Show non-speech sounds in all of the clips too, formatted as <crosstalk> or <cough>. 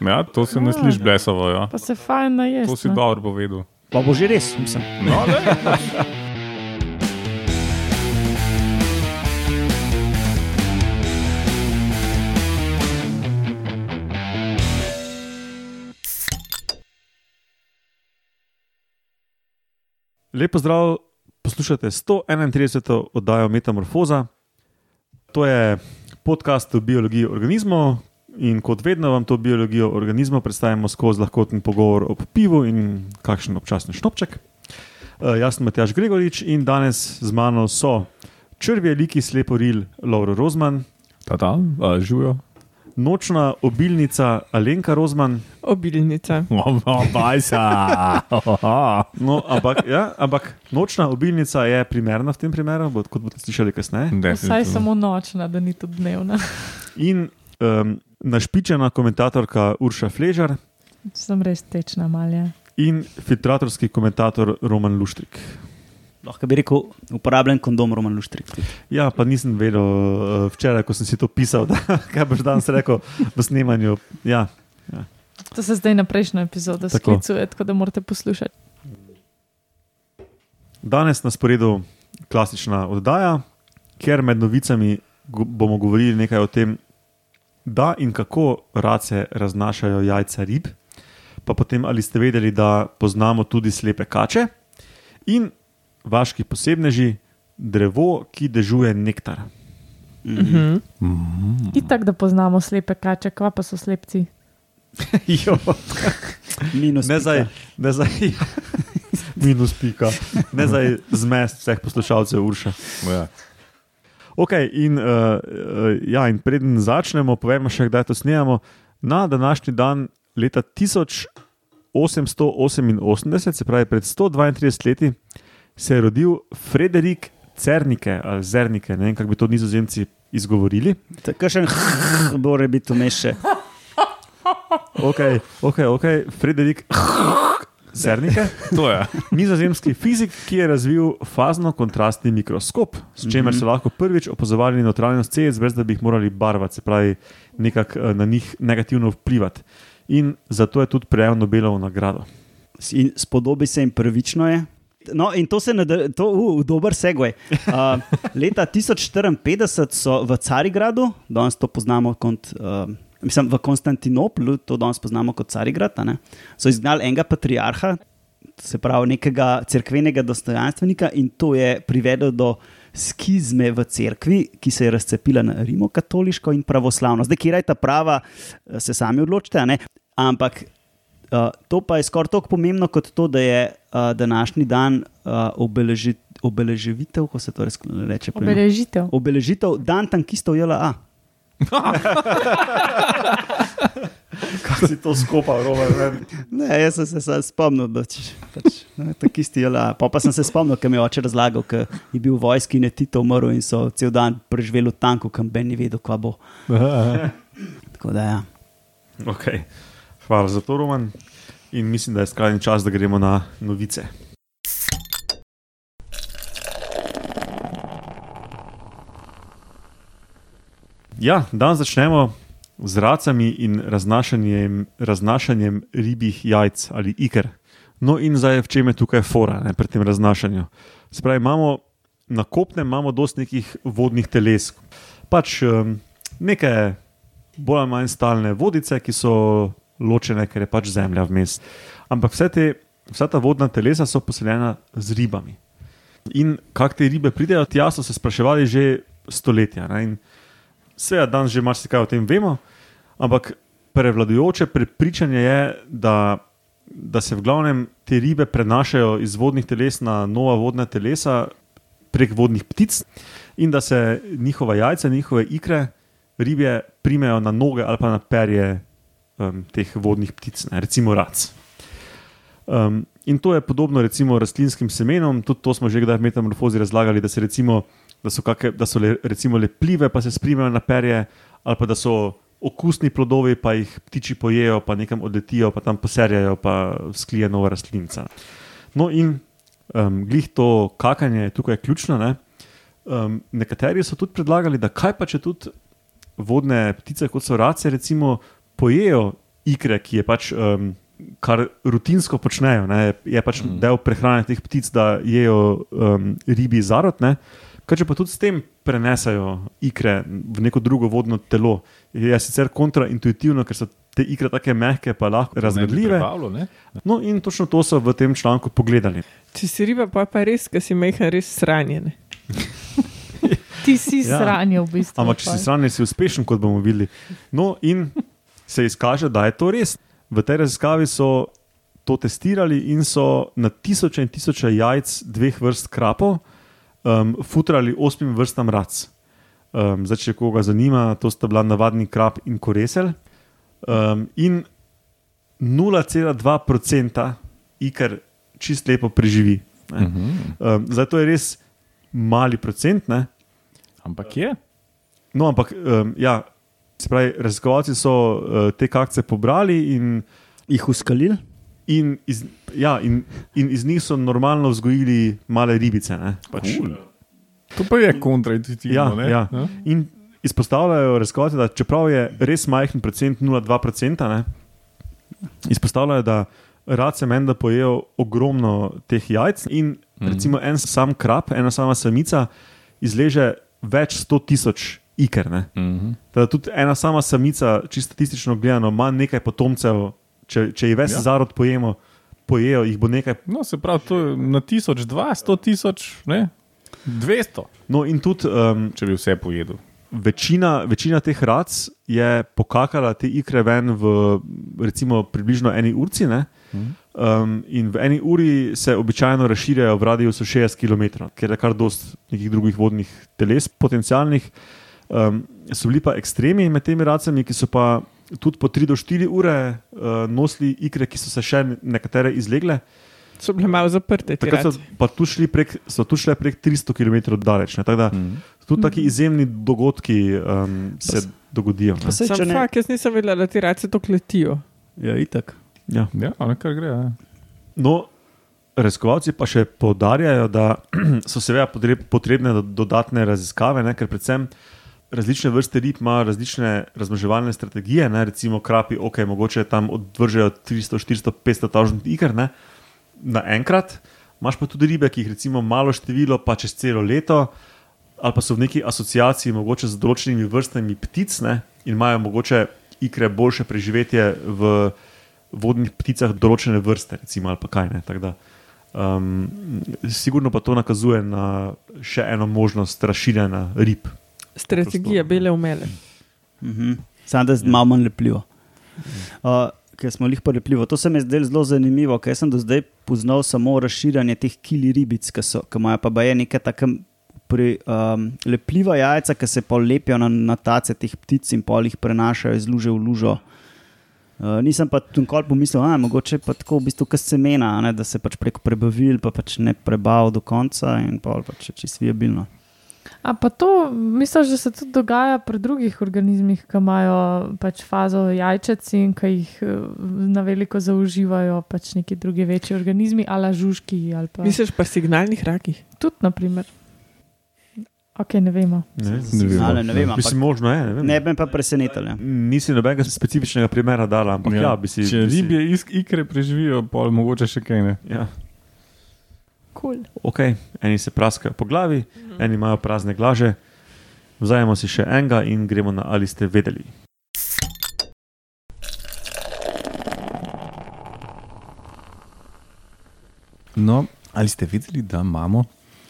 Ja, to se ne Ja. sliši blesavo. Ja. Pa se fajn najesti. To si no. dobro povedal. Pa bo že res, mislim. No, le, Lepo zdrav, poslušate 131. oddajo Metamorfoza. To je podcast o biologiji organizmov in kot vedno vam to biologijo organizmov predstavimo skozi lahkoten pogovor o pivu in kakšen občasni šnopček. Uh, jaz sem Matjaš Gregorič in danes z mano so črvje liki sleporil Lauro Rozman, ta ta, a, živijo. nočna obilnica Alenka Rozman. Obilnica. Bajsa. No, ampak, ja, ampak nočna obilnica je primerna v tem primeru, kot boste slišali kasneje. Vsaj samo nočna, da ni to dnevna. In um, našpičena komentatorka Urša Fležar Sem res tečna malja. in filtratorski komentator Roman Luštrik. Lahko bi rekel, uporabljen kondom Roman Luštrik. Ja, pa nisem vedel uh, včeraj, ko sem si to pisal, <laughs> da kaj boš danes rekel v snemanju. Ja, To se zdaj na prejšnjo epizodo Tako. sklicuje, tako da morate poslušati. danes na sporedu klasična oddaja, ker med novicami bomo govorili nekaj o tem, da in kako race raznašajo jajca rib, pa potem ali ste vedeli, da poznamo tudi slepe kače in vaški posebneži, drevo, ki dežuje nektar. Mhm. Mm. Itak, da poznamo slepe kače, kva pa so slepci. <laughs> Jo. Minus. Ne pika. zdaj, ne zdaj, <laughs> minus pika, ne zdaj zmest vseh poslušalcev Urša. Ja. Okay, in, uh, ja, in preden začnemo, povemo še, kdaj to snemamo. Na današnji dan, leta 1888, se pravi pred 132 leti, se je rodil Frederik Cernike ali Zernike, ne vem, kako bi to nizozemci izgovorili. Tako še en bore biti vmes še. Ok, ok, ok, Frederik Cernike. <laughs> To je. Nizozemski fizik, ki je razvil fazno-kontrastni mikroskop, s čimer so lahko prvič opazovali notranjost celic, brez da bi jih morali barvati, se pravi, nekako eh, na njih negativno vplivati. In zato je tudi prejel Nobelovo nagrado. In spodobi se jim prvično je. No, in to se je to, uh, dober segway. Uh, <laughs> leta 1054 so v Carigradu, danes to poznamo kot. Uh, Mislim, v Konstantinoplu, to danes poznamo kot Carigrad, ne, so izgnali enega patriarha, se pravi nekega cerkvenega dostojanstvenika, in to je privedlo do skizme v cerkvi, ki se je razcepila na rimokatoliško in pravoslavno. Zdaj, kje je ta prava, eh, se sami odločite, ampak uh, to pa je skoraj tako pomembno kot to, da je uh, današnji dan uh, obeleži, obeleževitev, ko se to reče. Obeležitev. Obeležitev dan tankistov JLA. <laughs> Kaj si to skopal, Roman? Ne, jaz sem se samo spomnil, da če, pač, ne, takisti JLA. Pa, pa sem se spomnil, ker mi je oče razlagal, ker je bil v vojski in je Tito umrl in so cel dan preživeli v tanku, kam Ben ni vedel, kva bo. <laughs> Tako da ja. Okay. Hvala za to, Roman. In mislim, da je skrajni čas, da gremo na novice. Ja, dan začnemo z racami in raznašanjem, raznašanjem ribjih jajc ali iker. No, in zdaj, v čem je tukaj fora ne, pri tem raznašanju? Spravi, imamo na kopnem imamo dosti nekih vodnih teles. Pač um, neke bolj ali manj stalne vodice, ki so ločene, ker je pač zemlja vmes. Ampak vse te, vsa ta vodna telesa so poseljena z ribami. In kako te ribe pridejo tja, so se spraševali že stoletja. Ne? In Seveda, danes že marsikaj o tem vemo, ampak prevladujoče prepričanje je, da, da se v glavnem te ribe prenašajo iz vodnih teles na nova vodna telesa prek vodnih ptic in da se njihova jajca, njihove ikre, ribje primejo na noge ali pa na perje um, teh vodnih ptic, ne, recimo rac. Um, in to je podobno recimo rastlinskim semenom, tudi to smo že kdaj v metamorfozi razlagali, da, se recimo, da so, kake, da so le, recimo lepljive, pa se sprimejo na perje, ali pa da so okusni plodovi, pa jih ptiči pojejo, pa nekam odletijo, pa tam poserjajo, pa sklije nova rastlinca. No, in um, glih to kakanje je tukaj ključno. Ne? Um, nekateri so tudi predlagali, da kaj pa če tudi vodne ptice, kot so race, recimo, pojejo ikre, ki je pač. Um, Kar rutinsko počnejo, ne, je pač mm. del prehrane teh ptic, da jejo um, ribi zarod, ne, kaj če pa tudi s tem prenesajo ikre v neko drugo vodno telo. Je sicer kontraintuitivno, ker so te ikre tako mehke, pa lahko ne? No, in točno to so v tem članku pogledali. Če si riba, pa je pa res, ker si mehen, res sranjen. <laughs> Ti si Ja. ja. sranje v bistvu. Ampak, če si sranjen, si uspešen, kot bomo videli. No, in se izkaže, da je to res. V tej raziskavi so to testirali in so na tisoče in tisoče jajc dveh vrst krapov um, futrali osmim vrstam rac. Um, zdaj, če koga zanima, to sta bila navadni krap in koresel. Um, in 0,2% iker čist lepo preživi. Ne. Mhm. Um, zdaj, to je res mali procent, ne? Ampak je. No, ampak um, ja, se pravi, raziskovalci so uh, te kakce pobrali in, Jih uskalili? In, iz, ja, in, in iz njih so normalno vzgojili male ribice. ne, Pač. Cool. To pa je kontraintuitivno. Ja, ne? ja. Ja? In izpostavljajo raziskovalci, da čeprav je res majhen procent, 0,2%, ne, izpostavljajo, da race menda pojejo ogromno teh jajc in Mhm. recimo en sam krap, ena sama samica izleže več sto tisoč iker. Ne. Mhm. Teda tudi ena sama samica, čisto statistično gledano, ima nekaj potomcev, če, če jih ves Ja. ja. zarod pojemo, pojejo, jih bo nekaj. No, se pravi, to je na tisoč, dva, sto tisoč, ne? dvesto, No, in tudi um, če bi vse pojedel. večina, večina teh rac je pokakala te ikre ven v recimo približno eni urci. Ne? Um, in v eni uri se običajno razširjajo v radiusu 60 km, ker je kar dost nekih drugih vodnih teles potencialnih. Um, so bili pa ekstremi med temi racami, ki so pa tudi po 3 do 4 ure uh, nosili ikre, ki so se še nekatere izlegle. So bile malo zaprte. te Takrat so pa tu šli prek, so tu šle prek 300 km daleč. Ne? Tako da Mhm. tudi taki izjemni dogodki um, se dogodijo. Ne? Pa če ne, fakt, jaz nisem vedela, da ti race to kletijo. ja, itak. Ja. Ja, ne kar gre. Ja. No, raziskovalci pa še poudarjajo, da <clears throat> so seveda potreb- potrebne do- dodatne raziskave, ne? ker predvsem različne vrste rib imajo različne razmnoževalne strategije. Ne? Recimo krapi, ok, mogoče tam odvržejo 300, 400, 500 tažnih iger ne? naenkrat. Imaš pa tudi ribe, ki jih recimo malo število, pa čez celo leto, ali pa so v neki asociaciji mogoče z določenimi vrstami ptic ne? in imajo mogoče ikre boljše preživetje v vodnih pticah določene vrste, recimo, ali pa kaj ne. Tako Da, um, sigurno pa to nakazuje na še eno možnost razširjanja rib. Strategija bele umele. Mhm. Samo da je malo manj lepljivo. Uh, ker smo jih prelepljivo. To se mi je zdelo zelo zanimivo, ker sem do zdaj poznal samo razširjanje teh kili ribic, ki so, ki imajo pa baje neke take pri, um, lepljiva jajca, ki se pol lepijo na, na tace teh ptic in pol jih prenašajo iz luže v lužo. Uh, nisem pa tu nikoli pomislil, da je mogoče pa tako v bistvu kot semena, ne, da se pač preko prebavil, pa pač ne prebavil do konca in pol pač je čisto viabilno. A pa to, misliš, da se tudi dogaja pri drugih organizmih, ki imajo pač fazo jajčec in ki jih eh, na veliko zaužívajo pač neki drugi večji organizmi, ali žužki. Ali pa... Misliš pa signalnih rakih? Tudi, naprimer. Ok, ne vemo. Ne, Ne vem. Ale, ne vem, ampak Mislim, možno je. Ne, vem. ne bi pa presenetili. Nisi nobenega specifičnega primera dala, ampak ja, ja bi si. Če bi si- ribje iz ikre preživijo, pol mogoče še kaj ne. Ja. Cool. Ok, eni se praskajo po glavi, eni imajo prazne glaže. Vzajemo si še enega in gremo na ali ste vedeli. No, ali ste vedeli, da imamo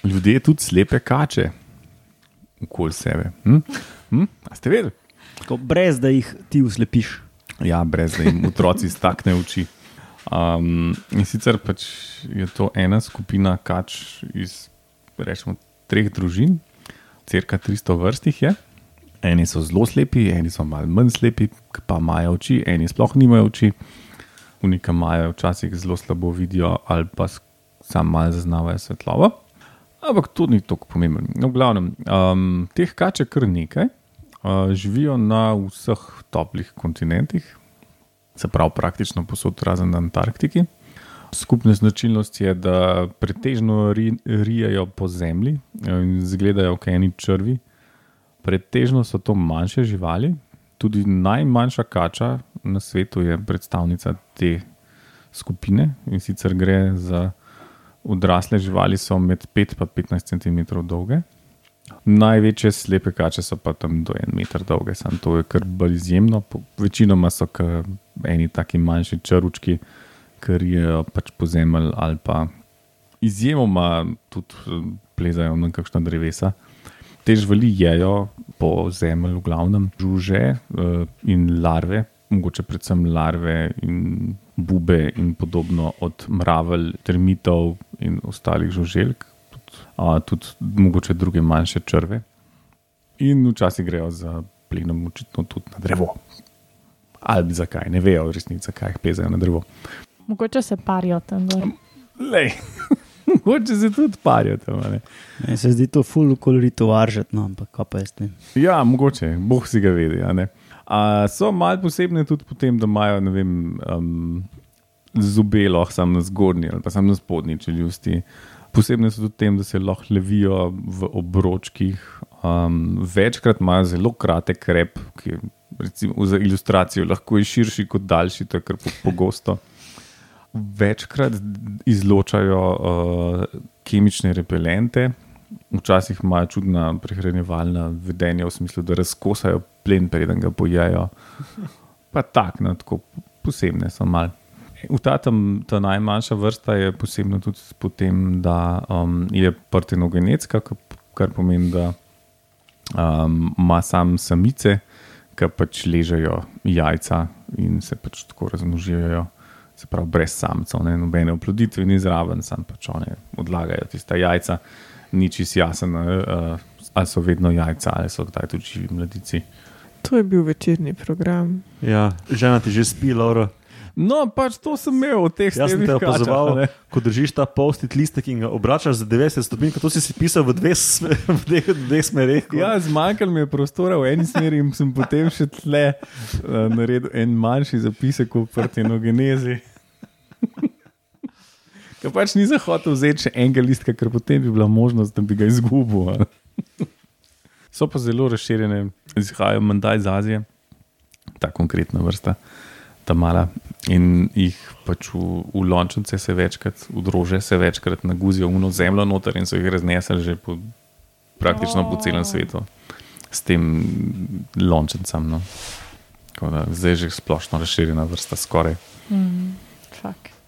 ljudje tudi slepe kače okoli sebe? Hm? Hm? A ste vedeli? Tako, brez da jih ti uslepiš. Ja, brez da jim otroci staknejo oči. Um, in sicer pač je to ena skupina kač iz rečemo, treh družin, crka 300 vrst jih je. Eni so zelo slepi, eni so malo manj slepi, pa imajo oči, eni sploh nimajo oči, unika imajo včasih zelo slabo vidijo ali pa samo malo zaznavajo svetlobo. Ampak to ni tako pomembno. No, v glavnem, um, teh kač je kar nekaj, uh, živijo na vseh toplih kontinentih, se pravi praktično posod razen na Antarktiki. Skupna značilnost je, da pretežno ri, rijejo po zemlji in izgledajo kot eni črvi. Pretežno so to manjše živali, tudi najmanjša kača na svetu je predstavnica te skupine in sicer gre za odrasle živali, so med 5 in 15 cm dolge. Največje slepe kače so pa tam do 1 meter dolge, samo to je kar bolj izjemno. Večinoma so eni taki manjši črvčki, ker je pač po zemlji ali pa izjemoma tudi eh, plezajo na kakšna drevesa. Te živali jejo po zemlji, v glavnem žuže eh, in larve, mogoče predvsem larve in bube in podobno od mravelj, termitov in ostalih žuželk, tudi, a, tudi mogoče druge manjše črve. In včasih grejo za plenom, očitno tudi na drevo. Ali zakaj, ne vejo v resnici, zakaj jih plezajo na drevo. Mogoče se parijo tam gor. Lej, <laughs> mogoče se tudi parijo tam. a ne. Meni se zdi to full kolorito varžet, no, ampak kaj pa jaz ne. Ja, mogoče, boh si ga vedi. a ne. A, so malo posebne tudi po tem, da imajo ne vem, um, zobe lahko samo na zgornji ali pa samo na spodnji čeljusti. Posebne so tudi tem, da se lahko levijo v obročkih. Um, večkrat imajo zelo kratek rep, ki je recimo, za ilustracijo lahko je širši kot daljši, to je kar po- pogosto. Večkrat izločajo uh, kemične repelente, včasih imajo čudna prehranjevalna vedenja, v smislu, da razkosajo plen, preden ga pojejo. Pa tak, no, tako posebne so mal. V ta, tam, ta najmanjša vrsta je posebna tudi po tem, da um, je partenogenetska, kar, pomeni, da um, ima sam samice, ki pač ležejo jajca in se pač tako razmnožujejo. Se pravi, brez samcev, ne, nobene oploditve ni zraven, sam pač oni odlagajo tiste jajca, ni čist jasen, uh, ali so vedno jajca, ali so kdaj tudi živi mladici. To je bil večerni program. Ja, žena ti že spi, Laura. No, pač to sem imel od teh Jaz sem te opazoval, ko držiš ta post-it listek in ga obračaš za 90 stopinj, kot si pisal v dveh, sme, <laughs> v dveh, v dveh smereh. Ja, zmanjkalo mi je prostora v eni smeri in sem potem še tle uh, naredil en manjši zapisek o partenogenezi. <laughs> Ker pač nisem hotel vzeti še enega listka, ker potem bi bila možnost, da bi ga izgubil. a. <laughs> So pa zelo razširjene, izhajajo menda iz Azije, ta konkretna vrsta, ta mala. In jih pač v, v lončnice se večkrat, v drože se večkrat naguzijo v zemljo noter in so jih raznesli že po, praktično po celem svetu s tem lončnicam. No. Tako Da, zdaj je že splošno razširjena vrsta, skoraj. Mm, fak.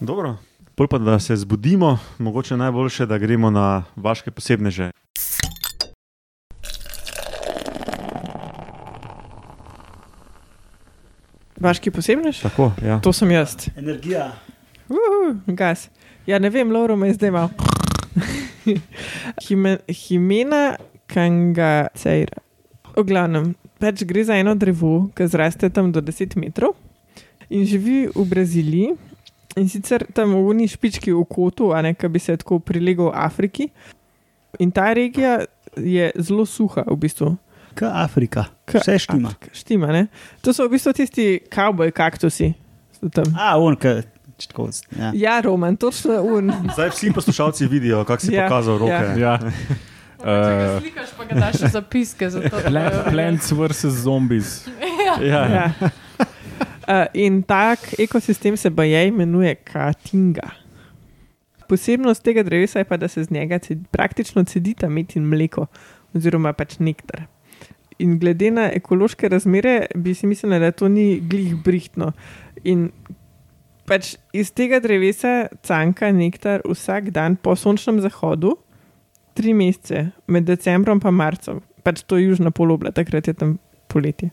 Dobro. Pol pa da se zbudimo, mogoče najboljše, da gremo na vaše posebneže. Vaški posebnež? Tako, ja. To sem jaz. Energija. Uh, gas. Ja, ne vem, Lauro me je zdaj. <laughs> Hime, Himena Kangacejra. V glavnem, pač gre za eno drevo, ki zraste tam do 10 metrov in živi v Braziliji. In sicer tam v uni špički v kotu, a ne ki bi se tako prilegal Afriki. In ta regija je zelo suha, v bistvu. K Afrika. K- Vse štima. Afrika, Štima, ne? To so v bistvu tisti kavboj kaktusi. A, on, ki. Tako, ja. Ja, Roman, točno un. <laughs> Zdaj vsi poslušalci vidijo, kako si Ja, pokazal roke. ja. Ja. <laughs> Uh, Slikaš pa ga daš zapiske za to. Pla- Plants vs. zombies. Ja, ja. Ja. Uh, in tak ekosistem se baje imenuje Katinga. Posebnost tega drevesa je pa, da se z njega ced, praktično cedita med in mleko, oziroma pač nektar. In glede na ekološke razmere, bi si mislili, da to ni glih brihtno. In pač iz tega drevesa canka nektar vsak dan po sončnem zahodu, tri mesece, med decembrom in marcem, pač to je južna polobla, takrat je tam poletje.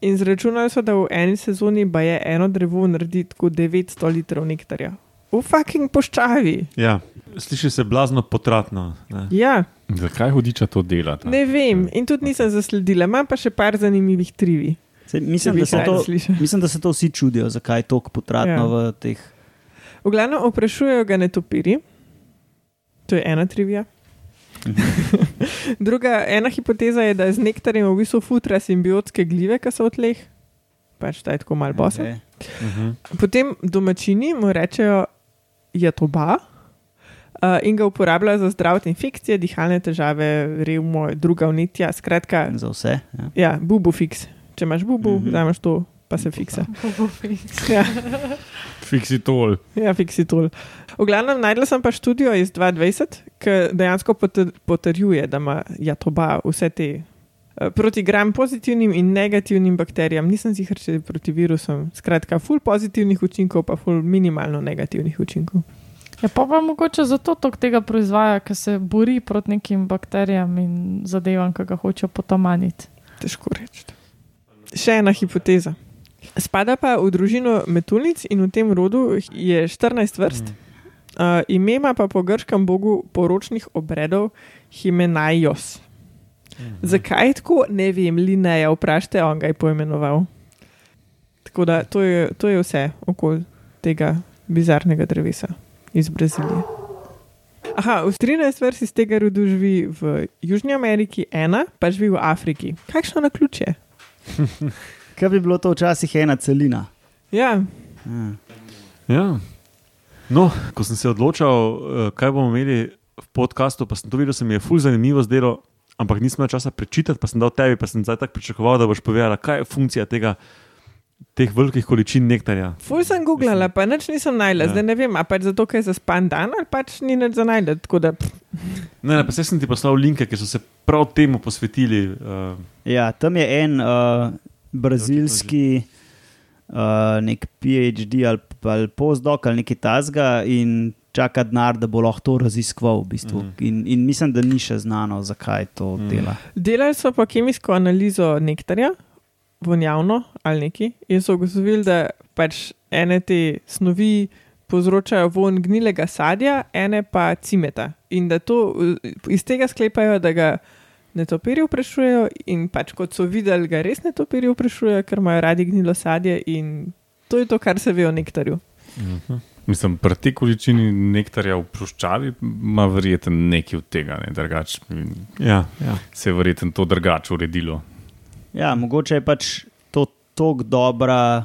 In zračunali so, da v eni sezoni pa je eno drevo naredi tako 900 litrov nektarja. V fucking poščavi. ja. Sliši se blazno potratno. Ne? Ja, Zakaj hudiča to dela? ta? ne vem. In tudi nisem zasledila, imam pa še par zanimivih trivi. Sej, mislim, da se to, mislim, da se to vsi čudijo, zakaj je tako potratno Ja. ja. v teh. V glavnem oprašujejo ga netopiri, to je ena trivija. <laughs> Druga, ena hipoteza je, da z nektarjem v bistvu futra simbiotske glive, ki so v tleh, pač ta je tako mal bosa. Okay. Uh -huh. Potem domačini mu rečejo, je to ba. Uh, in ga uporabljajo za zdravje infekcije, dihalne težave, revmo, druga vnetja. Skratka, Za vse. Ja. ja, bubu fix. Če imaš bubu, mm Mhm. -hmm. imaš to pa se fiksa. Bobofiks. <laughs> Ja. Fiksitol. Ja, fiksitol. V glavnem, najdel sem pa študijo iz 2020, ki dejansko potr- potrjuje, da ima jatoba vse te eh, proti gram pozitivnim in negativnim bakterijam. Nisem si če je proti virusom. Skratka, ful pozitivnih učinkov, pa ful minimalno negativnih učinkov. Ja, pa pa mogoče zato tok tega proizvaja, ker se bori proti nekim bakterijam in zadevam, ki ga hočejo potamaniti. Težko reči. Še ena hipoteza. Spada pa v družino metulnic in v tem rodu je 14 vrst. Uh, ime ima pa po grškem bogu poročnih obredov Himenajos. Zakaj je tako, ne vem, Lineja, vprašajte, on ga je poimenoval. Tako da to je, to je vse okoli tega bizarnega drevesa iz Brazilije. Aha, v 13 vrst iz tega rodu živi v Južni Ameriki, ena pa živi v Afriki. Kakšno na ključe? <laughs> Kaj bi bilo to včasih ena celina? Ja, Ja. Ja. No, ko sem se odločal, eh, kaj bomo imeli v podkastu, pa sem to videl, se mi je fulj zanimivo zdelo, ampak nisem imel časa prečitati, pa sem dal tebi, pa sem zdaj tako pričakoval, da boš povedala, kaj je funkcija tega, teh velikih količin nektarja. ful sem googlala, pa nič nisem najla, Ja. zdaj ne vem, a pač zato, ker je zaspan dan ali pač ni nič za. Tako da, Ne, ne, pa sem ti poslal linke, ki so se prav temu posvetili. Uh, Ja, tam je en uh, brazilski uh, nek PhD ali, ali postdoc ali nekaj tasga in čaka denar, da bo lahko to raziskoval. V bistvu. Mhm. in, in mislim, da ni še znano, zakaj to Mhm. dela. delali so pa kemijsko analizo nektarja, vonjavno ali neki, in so ugotovili, da pač ene te snovi povzročajo von gnilega sadja, ene pa cimeta. In da to iz tega sklepajo, da ga netopirji vprašujejo, in pač kot so videli, ga res netopirji vprašujejo, ker imajo radi gnilo sadje. In to je to, kar se ve o nektarju. Mislim, pri tej količini nektarja v ploščavi ima verjeten nekaj od tega, ne, drugače ja, ja. se je verjeten to drugače uredilo. Ja, mogoče je pač to tako dobra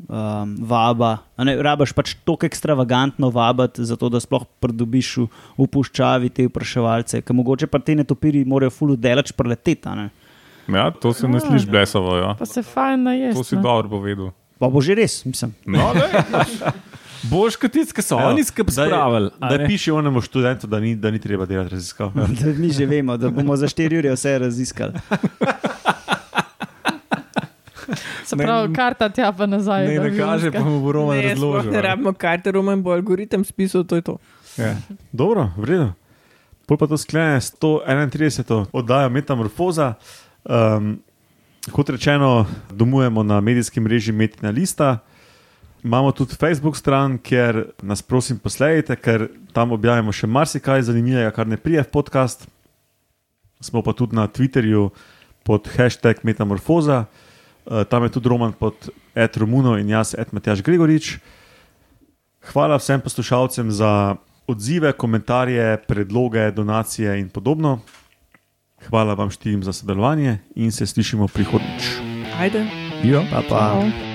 um, vaba. a Ne, rabaš pač tako ekstravagantno vabiti, zato da sploh pridobiš v, v puščavi te vpraševalce, ker mogoče pa te netopiri morajo fulu delač preleteti. a ne. Ja, to se ne Ja. sliši blesavo. Ja. Pa se fajn najesti. To si ne. dobro povedal. Pa bo že res, mislim. No, <laughs> Boš kot tisti, ki so Evo, oni skrb daj- spravili. Da ne? piše onemu študentu, da ni, da ni treba delati raziskav. <laughs> Da mi že vemo, da bomo za 4 ure vse raziskali. Se pravi, karta tja pa nazaj. Ne, ne kaže, pa mu bo Roman Ne, razložil. ne a ne. rabimo karte, roman bo algoritem spisal, to je to. Ja. Dobro, v redu. Pol pa to sklene 131. oddajo Metamorfoza. Um, kot rečeno, domujemo na medijskem mreži Metina Lista. Imamo tudi Facebook stran, kjer nas prosim posledite, ker tam objavljamo še marsikaj zanimivega, kar ne prije v podcast. Smo pa tudi na Twitterju pod hashtag Metamorfoza, uh, tam je tudi Roman pod Ed Romuno in jaz, Ed Matjaš Gregorič. Hvala vsem poslušalcem za odzive, komentarje, predloge, donacije in podobno. Hvala vam štirim za sodelovanje in se slišimo prihodnjič. Ajde. Ja. Pa, pa. Čau.